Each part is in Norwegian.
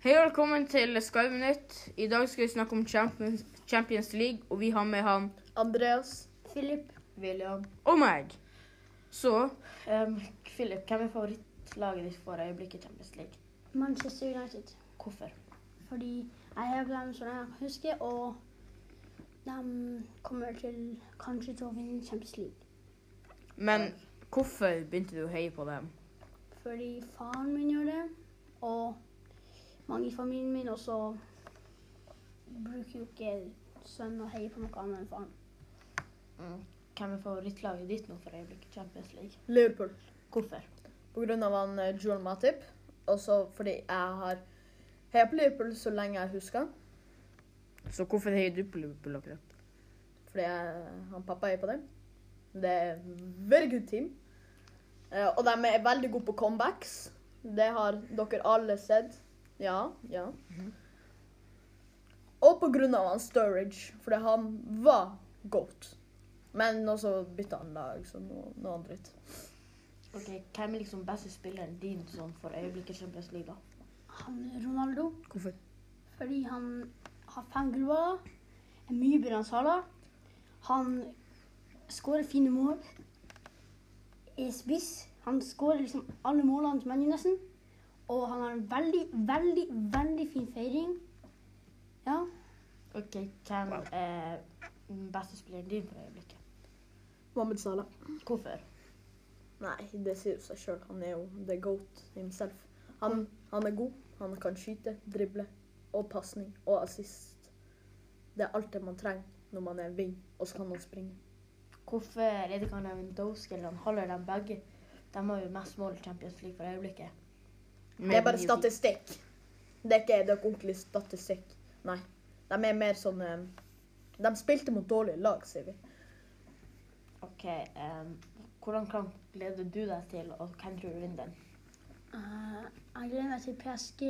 Hei og velkommen til Skyminutt. I dag skal vi snakke om Champions, Champions League, og vi har med han Andreas. Philip. William. og meg. Så Um, Philip, hvem er favorittlaget ditt for øyeblikket i Champions League? Manchester United. Hvorfor? Fordi jeg har på dem som jeg kan huske, og de kommer til kanskje til å vinne Champions League. Men hvorfor begynte du å heie på dem? Fordi faren min gjør det, og mange i familien min og så bruker jo ikke sønnen å heie på noe annet enn faren. Mm. Hvem er favorittlaget ditt nå for øyeblikket Champions League? Liverpool. Hvorfor? På grunn av han eh, Joel Matip. Og så fordi jeg har heia på Liverpool så lenge jeg husker. Så hvorfor heier du på Liverpool akkurat? Fordi jeg, han pappa heier på dem. Det er very good team. Eh, og de er veldig gode på comebacks. Det har dere alle sett. Ja, ja. Og på grunn av han Sturridge, fordi han var goat. Men også bytta han lag, så noe, noe annet dritt. Ok, Hvem er liksom beste spilleren din sånn for øyeblikket i Champions League? da? Han Ronaldo, Hvorfor? fordi han har fem gullballer, er mye bedre enn Salah. Han skårer fine mål, er spiss. Han skårer liksom alle målene til ManU nesten. Og han har en veldig, veldig, veldig fin feiring. Ja. Ok, Hvem er den beste spilleren din for øyeblikket? Mohammed Salah. Hvorfor? Nei, det sier jo seg sjøl. Han er jo the goat himself. Han, han er god. Han kan skyte, drible og pasning og assist. Det er alt det man trenger når man er wing, og så kan han springe. Hvorfor er det ikke han Lewandowski eller han holder dem begge? De har jo mest mål i Champions League for øyeblikket. Det er bare statistikk. Det er ikke, det er ordentlig statistikk. Nei. De er mer sånn eh, De spilte mot dårlige lag, sier vi. Ok, um, Hvordan kamp gleder du deg til, og hvem tror du vinner den? Uh, jeg gleder meg til PSG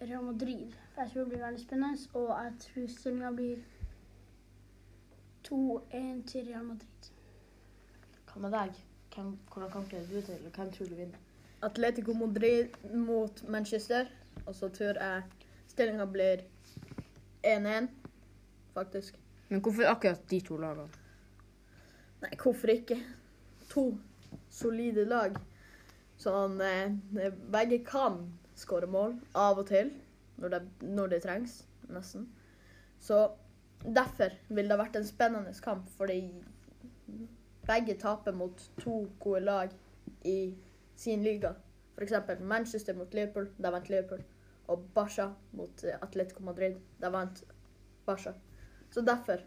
Real Madrid. For jeg tror det blir veldig spennende. Og jeg tror stillinga blir 2-1 til Real Madrid. Hva med deg? Hvem, hvordan kamp gleder du til, og hvem tror du vinner? Atletico Madrid mot Manchester. Og så tror jeg stillinga blir 1-1, faktisk. Men hvorfor akkurat de to lagene? Nei, hvorfor ikke? To solide lag. Sånn eh, begge kan skåre mål av og til, når det, når det trengs, nesten. Så derfor vil det vært en spennende kamp, fordi begge taper mot to gode lag i sin liga. F.eks. Manchester mot Liverpool, der vant Liverpool. Og Barca mot eh, Atletico Madrid, der vant Barca. Så derfor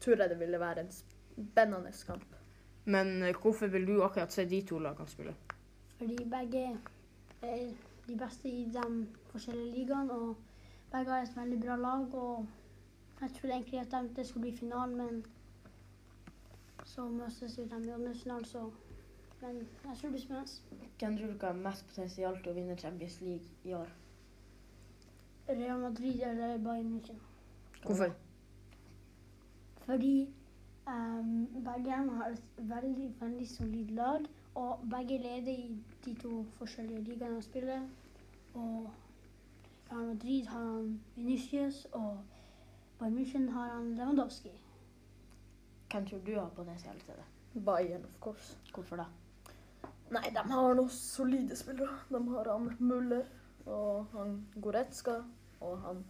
tror jeg det ville være en spennende kamp. Men eh, hvorfor vil du akkurat se de to lagene spille? Fordi begge er de beste i de forskjellige ligaene. Og begge har et veldig bra lag. Og jeg trodde egentlig at det skulle bli finalen, men så møtes vi dem i åttendedelsfinalen, så Men jeg tror det blir spennende. Hvem tror du har mest potensial til å vinne Champions League i år? Real Madrid eller Bayern München. Hvorfor? Fordi um, begge har et veldig, veldig solid lag. Og begge leder i de to forskjellige ligaene de spiller. Og Real Madrid har han Vinicius, og Bayern München har han Lewandowski. Hvem tror du har potensial til det? Bayern, of course. Hvorfor da? Nei, de har noen solide spillere. De har han Muller og han Goretzka og han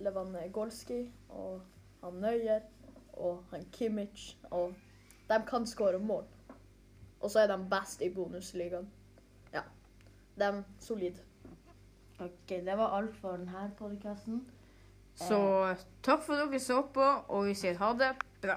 Lewandowski og han Nøyer og han Kimmich. Og de kan skåre mål. Og så er de best i bonusligaen. Ja. De er solide. Ok, Det var alt for denne podkasten. Så takk for at dere så på, og vi sier ha det bra.